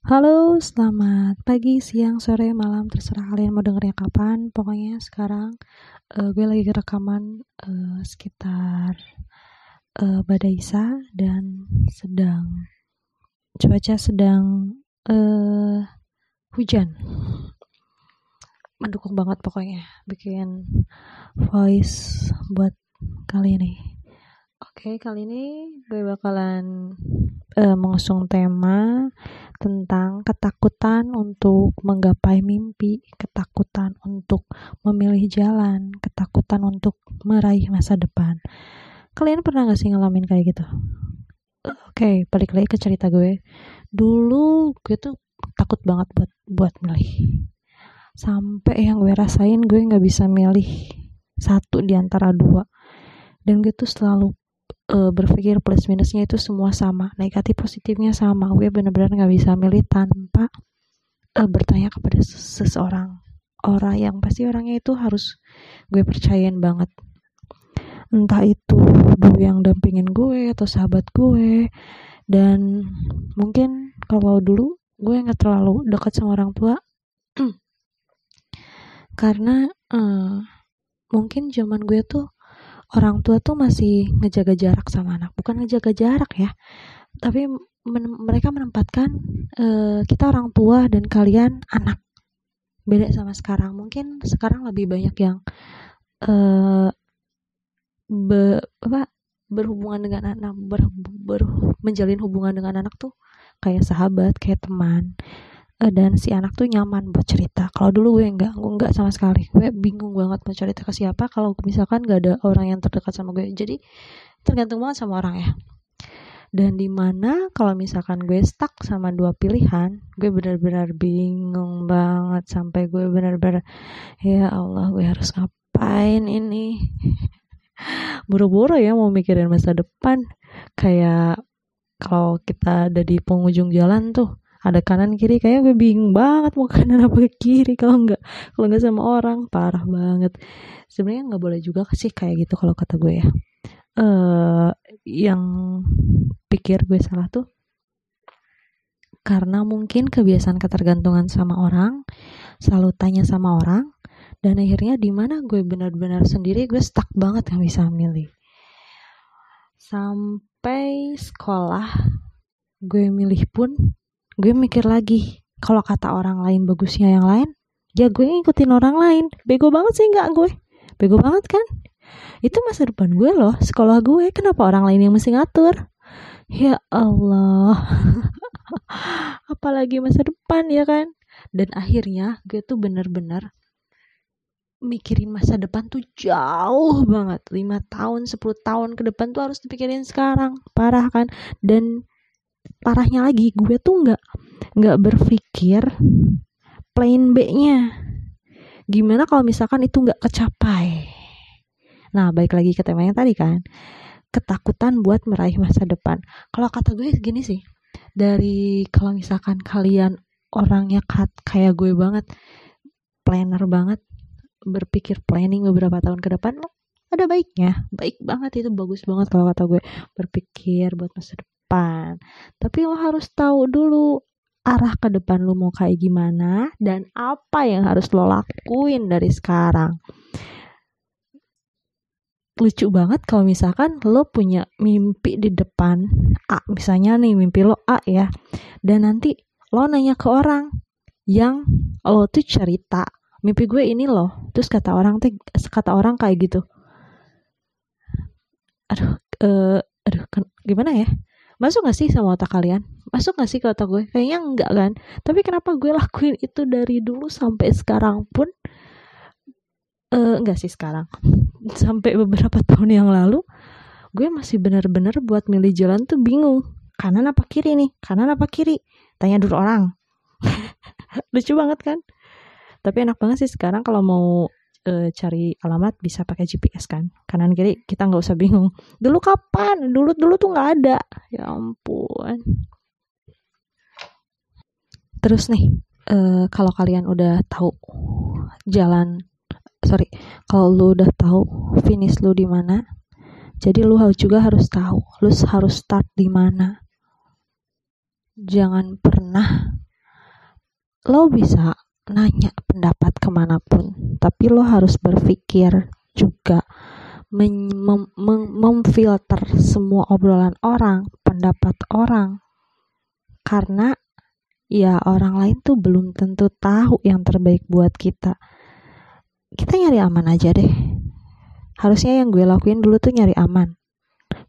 Halo, selamat pagi, siang, sore, malam, terserah kalian mau dengernya kapan. Pokoknya sekarang uh, gue lagi rekaman uh, sekitar uh, Badai Isa dan sedang cuaca sedang uh, hujan. Mendukung banget pokoknya bikin voice buat kali ini. Oke, okay, kali ini gue bakalan uh, mengusung tema tentang ketakutan untuk menggapai mimpi, ketakutan untuk memilih jalan, ketakutan untuk meraih masa depan. Kalian pernah gak sih ngalamin kayak gitu? Oke, okay, balik lagi ke cerita gue. Dulu gue tuh takut banget buat buat milih. Sampai yang gue rasain gue nggak bisa milih satu di antara dua. Dan gue tuh selalu uh, berpikir plus minusnya itu semua sama. Negatif positifnya sama. Gue bener-bener nggak bisa milih tanpa uh, bertanya kepada seseorang. Orang yang pasti orangnya itu harus gue percayain banget. Entah itu dulu yang dampingin gue atau sahabat gue. Dan mungkin kalau dulu gue nggak terlalu dekat sama orang tua. Karena uh, mungkin zaman gue tuh orang tua tuh masih ngejaga jarak sama anak. Bukan ngejaga jarak ya tapi men mereka menempatkan uh, kita orang tua dan kalian anak. Beda sama sekarang. Mungkin sekarang lebih banyak yang uh, be, apa berhubungan dengan anak ber, ber, menjalin hubungan dengan anak tuh kayak sahabat kayak teman dan si anak tuh nyaman buat cerita. Kalau dulu gue enggak gue enggak sama sekali. Gue bingung banget mau cerita ke siapa kalau misalkan gak ada orang yang terdekat sama gue. Jadi tergantung banget sama orang ya. Dan di mana kalau misalkan gue stuck sama dua pilihan gue benar-benar bingung banget sampai gue benar-benar ya Allah gue harus ngapain ini? Buru-buru ya mau mikirin masa depan. Kayak kalau kita ada di penghujung jalan tuh ada kanan kiri kayak gue bingung banget mau kanan apa ke kiri. Kalau nggak kalau nggak sama orang parah banget. Sebenarnya nggak boleh juga sih kayak gitu kalau kata gue ya. Uh, yang pikir gue salah tuh karena mungkin kebiasaan ketergantungan sama orang selalu tanya sama orang dan akhirnya di mana gue benar-benar sendiri gue stuck banget nggak bisa milih. Sampai sekolah gue milih pun gue mikir lagi kalau kata orang lain bagusnya yang lain ya gue ngikutin orang lain. Bego banget sih nggak gue. Bego banget kan? Itu masa depan gue loh sekolah gue. Kenapa orang lain yang mesti ngatur? Ya Allah. Apalagi masa depan ya kan? Dan akhirnya gue tuh bener-bener mikirin masa depan tuh jauh banget. Lima tahun 10 tahun ke depan tuh harus dipikirin sekarang. Parah kan? Dan parahnya lagi gue tuh nggak nggak berpikir plan B-nya. Gimana kalau misalkan itu nggak kecapai? Nah baik lagi ke tema yang tadi kan ketakutan buat meraih masa depan. Kalau kata gue gini sih dari kalau misalkan kalian orangnya kat, kayak gue banget planner banget berpikir planning beberapa tahun ke depan ada baiknya. Baik banget itu bagus banget kalau kata gue. Berpikir buat masa depan depan. Tapi lo harus tahu dulu arah ke depan lo mau kayak gimana dan apa yang harus lo lakuin dari sekarang. Lucu banget kalau misalkan lo punya mimpi di depan A, misalnya nih mimpi lo A ya. Dan nanti lo nanya ke orang yang lo tuh cerita mimpi gue ini loh terus kata orang tuh kata orang kayak gitu aduh uh, aduh gimana ya masuk gak sih sama otak kalian? Masuk gak sih ke otak gue? Kayaknya enggak kan? Tapi kenapa gue lakuin itu dari dulu sampai sekarang pun uh, enggak sih sekarang sampai beberapa tahun yang lalu gue masih bener-bener buat milih jalan tuh bingung. Kanan apa kiri nih? Kanan apa kiri? Tanya dulu orang. Lucu banget kan? Tapi enak banget sih sekarang kalau mau uh, cari alamat bisa pakai GPS kan. Kanan kiri kita nggak usah bingung dulu kapan? Dulu dulu tuh nggak ada. Ya ampun. Terus nih uh, kalau kalian udah tahu jalan sorry kalau lu udah tahu finish lu di mana jadi lu juga harus tahu lu harus start di mana. Jangan pernah lo bisa nanya pendapat ke mana pun. Tapi lo harus berpikir juga mem mem memfilter semua obrolan orang pendapat orang. Karena ya orang lain tuh belum tentu tahu yang terbaik buat kita. Kita nyari aman aja deh. Harusnya yang gue lakuin dulu tuh nyari aman.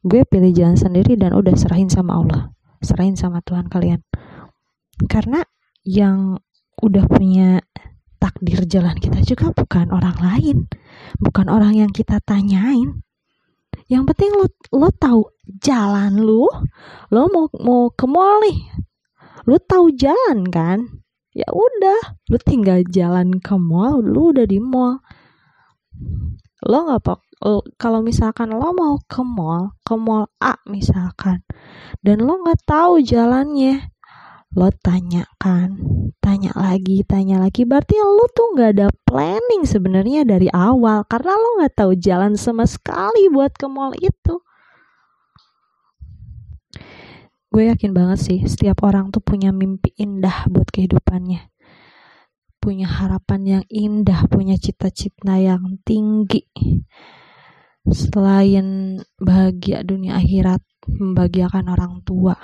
Gue pilih jalan sendiri dan udah serahin sama Allah. Serahin sama Tuhan kalian. Karena yang udah punya takdir jalan kita juga bukan orang lain. Bukan orang yang kita tanyain. Yang penting lo lo tahu jalan lu lo mau mau ke mall nih. Lo tahu jalan kan? Ya udah lo tinggal jalan ke mall lo udah di mall. Lo nggak pak kalau misalkan lo mau ke mall ke mall A misalkan dan lo nggak tahu jalannya lo tanyakan tanya lagi tanya lagi berarti lo tuh nggak ada planning sebenarnya dari awal karena lo nggak tahu jalan sama sekali buat ke mall itu. Gue yakin banget sih setiap orang tuh punya mimpi indah buat kehidupannya. Punya harapan yang indah punya cita-cita yang tinggi. Selain bahagia dunia akhirat membahagiakan orang tua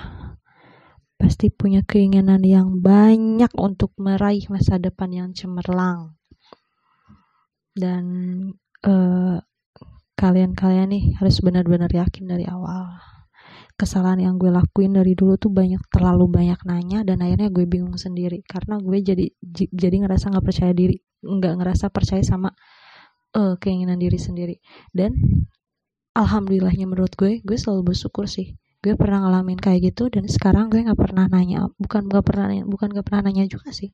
pasti punya keinginan yang banyak untuk meraih masa depan yang cemerlang. Dan uh, kalian-kalian nih harus benar-benar yakin dari awal. Kesalahan yang gue lakuin dari dulu tuh banyak terlalu banyak nanya dan akhirnya gue bingung sendiri karena gue jadi jadi ngerasa nggak percaya diri, nggak ngerasa percaya sama uh, keinginan diri sendiri. Dan alhamdulillahnya menurut gue, gue selalu bersyukur sih gue pernah ngalamin kayak gitu dan sekarang gue nggak pernah nanya bukan gak pernah bukan gak pernah nanya juga sih.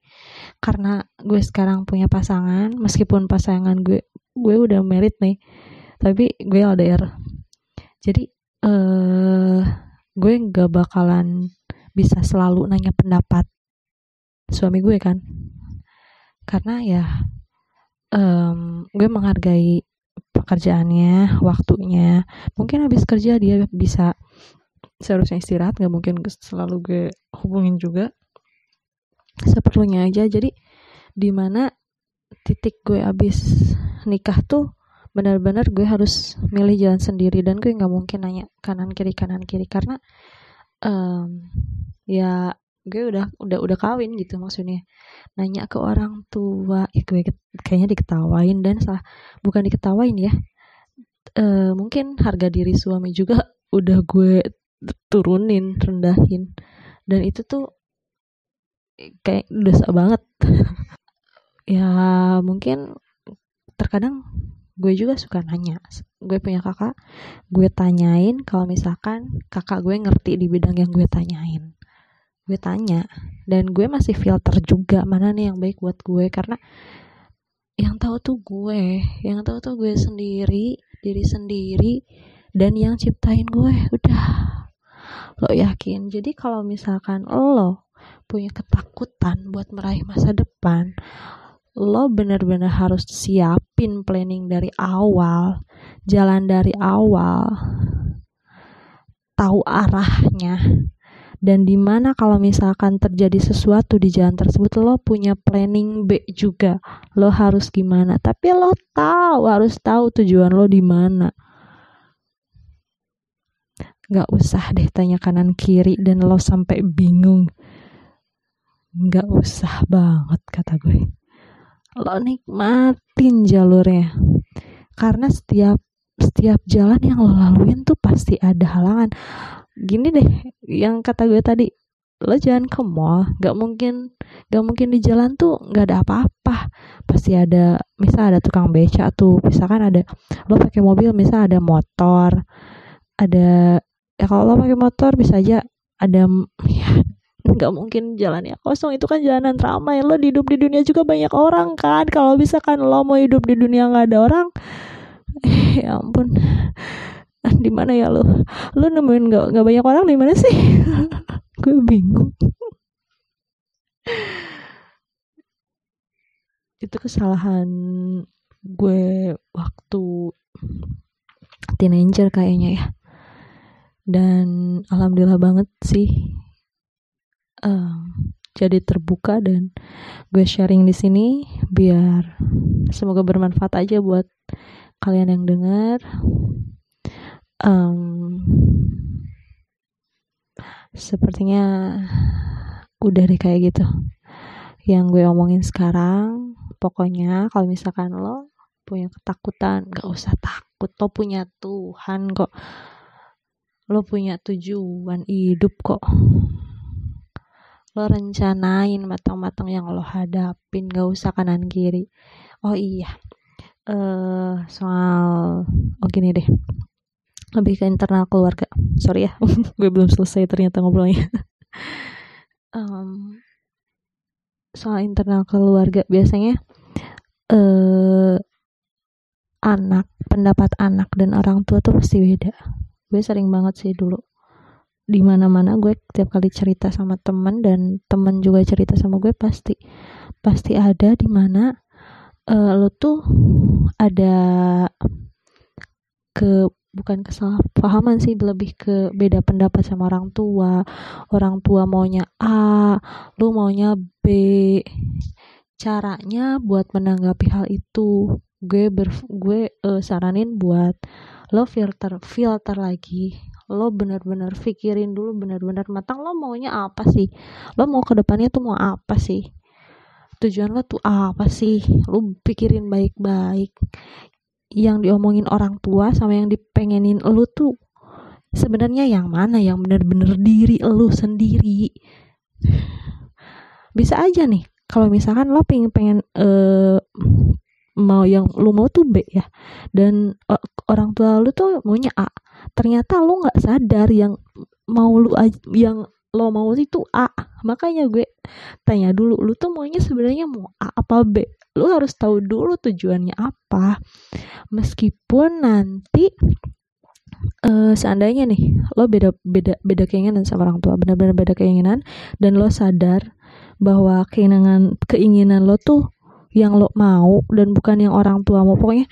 Karena gue sekarang punya pasangan meskipun pasangan gue gue udah merit nih tapi gue LDR. Jadi uh, gue nggak bakalan bisa selalu nanya pendapat suami gue kan. Karena ya um, gue menghargai pekerjaannya waktunya. Mungkin habis kerja dia bisa seharusnya istirahat nggak mungkin selalu gue hubungin juga. Seperlunya aja jadi di mana titik gue abis nikah tuh benar-benar gue harus milih jalan sendiri dan gue nggak mungkin nanya kanan kiri kanan kiri. Karena um, ya gue udah udah udah kawin gitu maksudnya. Nanya ke orang tua ya gue kayaknya diketawain dan salah bukan diketawain ya. Uh, mungkin harga diri suami juga udah gue turunin rendahin. Dan itu tuh kayak dosa banget. Ya mungkin terkadang gue juga suka nanya. Gue punya kakak gue tanyain kalau misalkan kakak gue ngerti di bidang yang gue tanyain. Gue tanya dan gue masih filter juga mana nih yang baik buat gue karena yang tahu tuh gue yang tahu tuh gue sendiri diri sendiri dan yang ciptain gue udah lo yakin? Jadi kalau misalkan lo punya ketakutan buat meraih masa depan lo bener-bener harus siapin planning dari awal jalan dari awal tahu arahnya. Dan di mana kalau misalkan terjadi sesuatu di jalan tersebut lo punya planning B juga. Lo harus gimana? Tapi lo tahu harus tahu tujuan lo di mana Gak usah deh tanya kanan kiri dan lo sampai bingung. Gak usah banget kata gue. Lo nikmatin jalurnya. Karena setiap setiap jalan yang lo laluin tuh pasti ada halangan. Gini deh, yang kata gue tadi, lo jangan ke mall, gak mungkin gak mungkin di jalan tuh gak ada apa-apa. Pasti ada, misal ada tukang beca tuh, misalkan ada lo pakai mobil, misal ada motor, ada ya kalau lo pakai motor bisa aja ada ya nggak mungkin jalannya kosong. Itu kan jalanan ramai. Lo hidup di dunia juga banyak orang kan? Kalau bisa kan lo mau hidup di dunia nggak ada orang ya ampun. Di mana ya lo? Lo nemuin nggak nggak banyak orang di mana sih? Gue bingung. Itu kesalahan gue waktu teenager kayaknya ya dan alhamdulillah banget sih um, jadi terbuka dan gue sharing di sini biar semoga bermanfaat aja buat kalian yang dengar. Um, sepertinya udah deh kayak gitu yang gue omongin sekarang. Pokoknya kalau misalkan lo punya ketakutan gak usah takut lo punya Tuhan kok lo punya tujuan hidup kok. Lo rencanain matang-matang yang lo hadapin gak usah kanan kiri oh iya eh uh, soal oh gini deh. Lebih ke internal keluarga. Sorry ya gue belum selesai ternyata ngobrolnya. Um, soal internal keluarga biasanya eh uh, anak pendapat anak dan orang tua tuh pasti beda gue sering banget sih dulu. Di mana mana gue tiap kali cerita sama temen dan temen juga cerita sama gue pasti pasti ada di mana uh, lo tuh ada ke bukan kesalahpahaman sih lebih ke beda pendapat sama orang tua. Orang tua maunya A lu maunya B. Caranya buat menanggapi hal itu gue ber gue uh, saranin buat lo filter filter lagi lo bener-bener pikirin dulu bener-bener matang lo maunya apa sih? Lo mau ke depannya tuh mau apa sih? Tujuan lo tuh apa sih? Lo pikirin baik-baik. Yang diomongin orang tua sama yang dipengenin lo tuh sebenarnya yang mana? Yang bener-bener diri lo sendiri. Bisa aja nih kalau misalkan lo pengen pengen uh, mau yang lu mau tuh B ya. Dan uh, orang tua lu tuh maunya A. Ternyata lu nggak sadar yang mau lu yang lo mau itu A. Makanya gue tanya dulu lu tuh maunya sebenarnya mau A apa B? Lu harus tahu dulu tujuannya apa. Meskipun nanti uh, seandainya nih lo beda beda beda keinginan sama orang tua benar-benar beda keinginan dan lo sadar bahwa keinginan keinginan lo tuh yang lo mau dan bukan yang orang tua mau. Pokoknya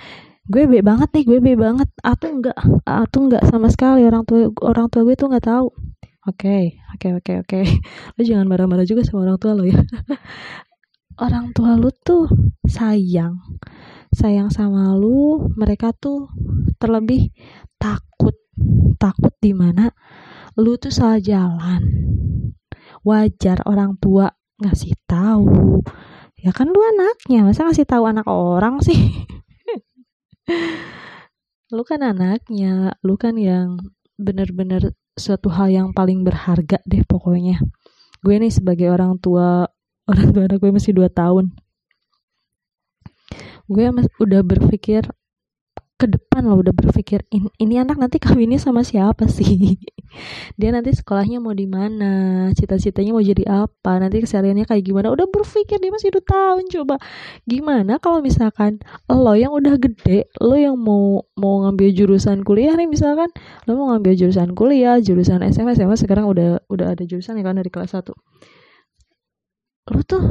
gue be banget nih gue be banget. Atau enggak atau enggak sama sekali orang tua orang tua gue tuh nggak tahu. Oke okay, oke okay, oke okay, oke. Okay. lo jangan marah-marah juga sama orang tua lo ya. Orang tua lu tuh sayang. Sayang sama lu mereka tuh terlebih takut. Takut di mana? Lu tuh salah jalan. Wajar orang tua ngasih tahu. Ya kan lu anaknya masa ngasih tahu anak orang sih lu kan anaknya lu kan yang bener-bener suatu hal yang paling berharga deh pokoknya. Gue nih sebagai orang tua orang tua anak gue masih dua tahun. Gue udah berpikir ke depan lo udah berpikir ini, ini anak nanti kawinnya sama siapa sih? Dia nanti sekolahnya mau di mana cita-citanya mau jadi apa nanti kesehariannya kayak gimana. Udah berpikir dia masih dua tahun coba. Gimana kalau misalkan lo yang udah gede lo yang mau mau ngambil jurusan kuliah nih misalkan lo mau ngambil jurusan kuliah jurusan SMA SMA sekarang udah udah ada jurusan ya kan dari kelas 1 lu tuh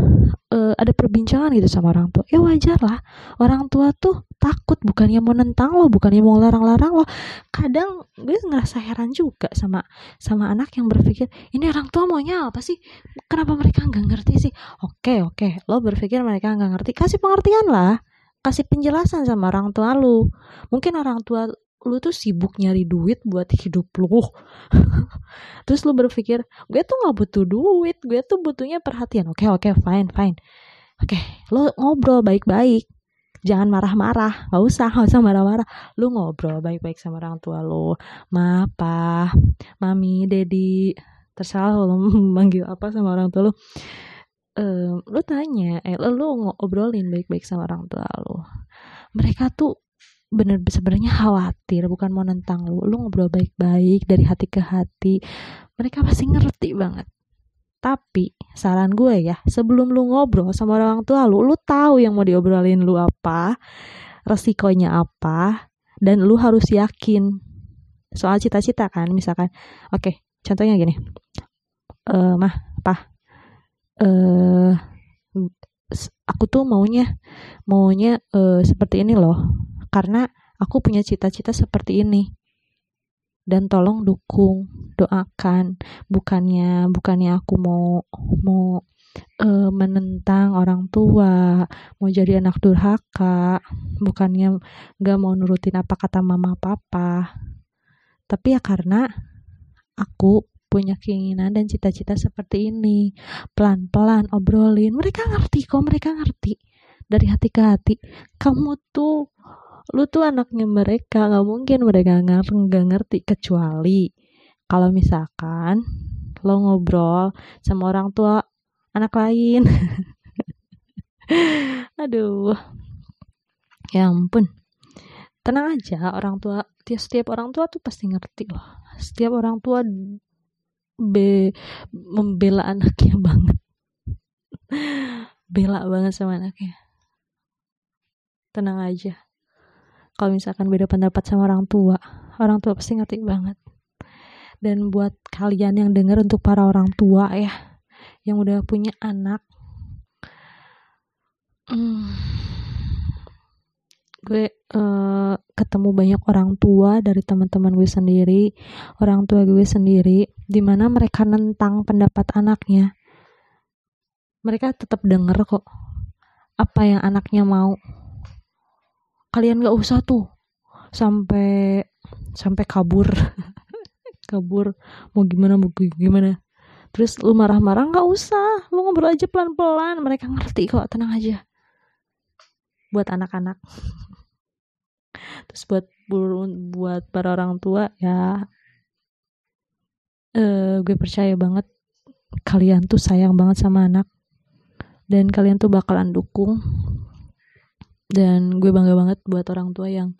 uh, ada perbincangan gitu sama orang tua. Ya wajar lah orang tua tuh takut bukannya mau nentang lo bukannya mau larang-larang lo. Kadang gue ngerasa heran juga sama sama anak yang berpikir ini orang tua maunya apa sih? Kenapa mereka nggak ngerti sih? Oke oke lo berpikir mereka nggak ngerti kasih pengertian lah. Kasih penjelasan sama orang tua lu. Mungkin orang tua lu tuh sibuk nyari duit buat hidup lu. Terus lu berpikir gue tuh nggak butuh duit gue tuh butuhnya perhatian. Oke oke fine fine. Oke okay, lu ngobrol baik-baik jangan marah-marah nggak usah nggak usah marah-marah. Lu ngobrol baik-baik sama orang tua lu. Ma pa mami dedi. Terserah lu manggil apa sama orang tua lu. Um, lu tanya eh lu ngobrolin baik-baik sama orang tua lu. Mereka tuh bener sebenarnya khawatir bukan mau nentang lu. Lu ngobrol baik-baik dari hati ke hati. Mereka pasti ngerti banget tapi saran gue ya sebelum lu ngobrol sama orang tua lu lu tahu yang mau diobrolin lu apa resikonya apa dan lu harus yakin. Soal cita-cita kan misalkan oke okay, contohnya gini. Eh mah apa eh aku tuh maunya maunya uh, seperti ini loh. Karena aku punya cita-cita seperti ini dan tolong dukung doakan bukannya bukannya aku mau mau uh, menentang orang tua, mau jadi anak durhaka, bukannya gak mau nurutin apa kata mama papa. Tapi ya karena aku punya keinginan dan cita-cita seperti ini. Pelan-pelan obrolin. Mereka ngerti kok, mereka ngerti. Dari hati ke hati. Kamu tuh, lu tuh anaknya mereka. Gak mungkin mereka nggak ngerti. Kecuali kalau misalkan lo ngobrol sama orang tua anak lain. Aduh. Ya ampun. Tenang aja, orang tua, setiap orang tua tuh pasti ngerti loh. Setiap orang tua be membela anaknya banget bela banget sama anaknya tenang aja kalau misalkan beda pendapat sama orang tua orang tua pasti ngerti banget dan buat kalian yang dengar untuk para orang tua ya yang udah punya anak hmm, gue uh, ketemu banyak orang tua dari teman-teman gue sendiri, orang tua gue sendiri, di mana mereka nentang pendapat anaknya. Mereka tetap denger kok apa yang anaknya mau. Kalian gak usah tuh sampai sampai kabur, kabur. Mau gimana mau gimana. Terus lu marah-marah nggak usah, lu ngobrol aja pelan-pelan. Mereka ngerti kok, tenang aja. Buat anak-anak. Terus buat buat para orang tua ya uh, gue percaya banget kalian tuh sayang banget sama anak. Dan kalian tuh bakalan dukung dan gue bangga banget buat orang tua yang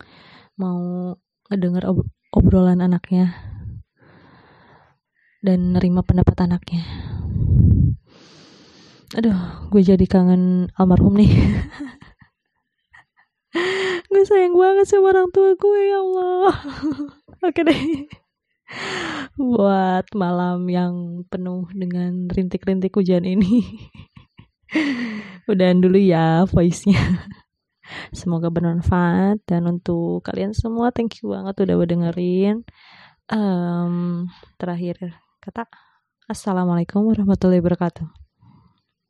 mau ngedenger ob obrolan anaknya. Dan nerima pendapat anaknya. Aduh gue jadi kangen almarhum nih. Gue sayang banget sama orang tua gue ya Allah. Oke deh. Buat malam yang penuh dengan rintik-rintik hujan ini. Udahan dulu ya voice-nya semoga bermanfaat. Dan untuk kalian semua thank you banget udah dengerin. Um, terakhir kata assalamualaikum warahmatullahi wabarakatuh